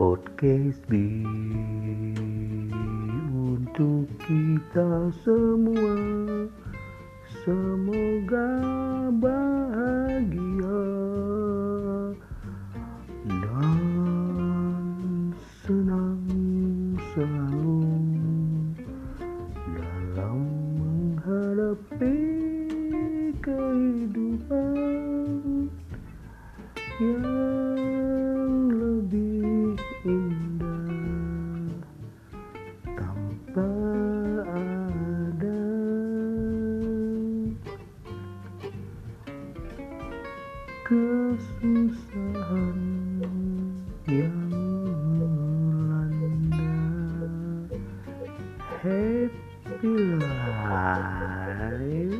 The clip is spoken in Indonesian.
podcast B untuk kita semua. Semoga bahagia dan senang selalu dalam menghadapi kehidupan. Yang kesusahan yang melanda happy life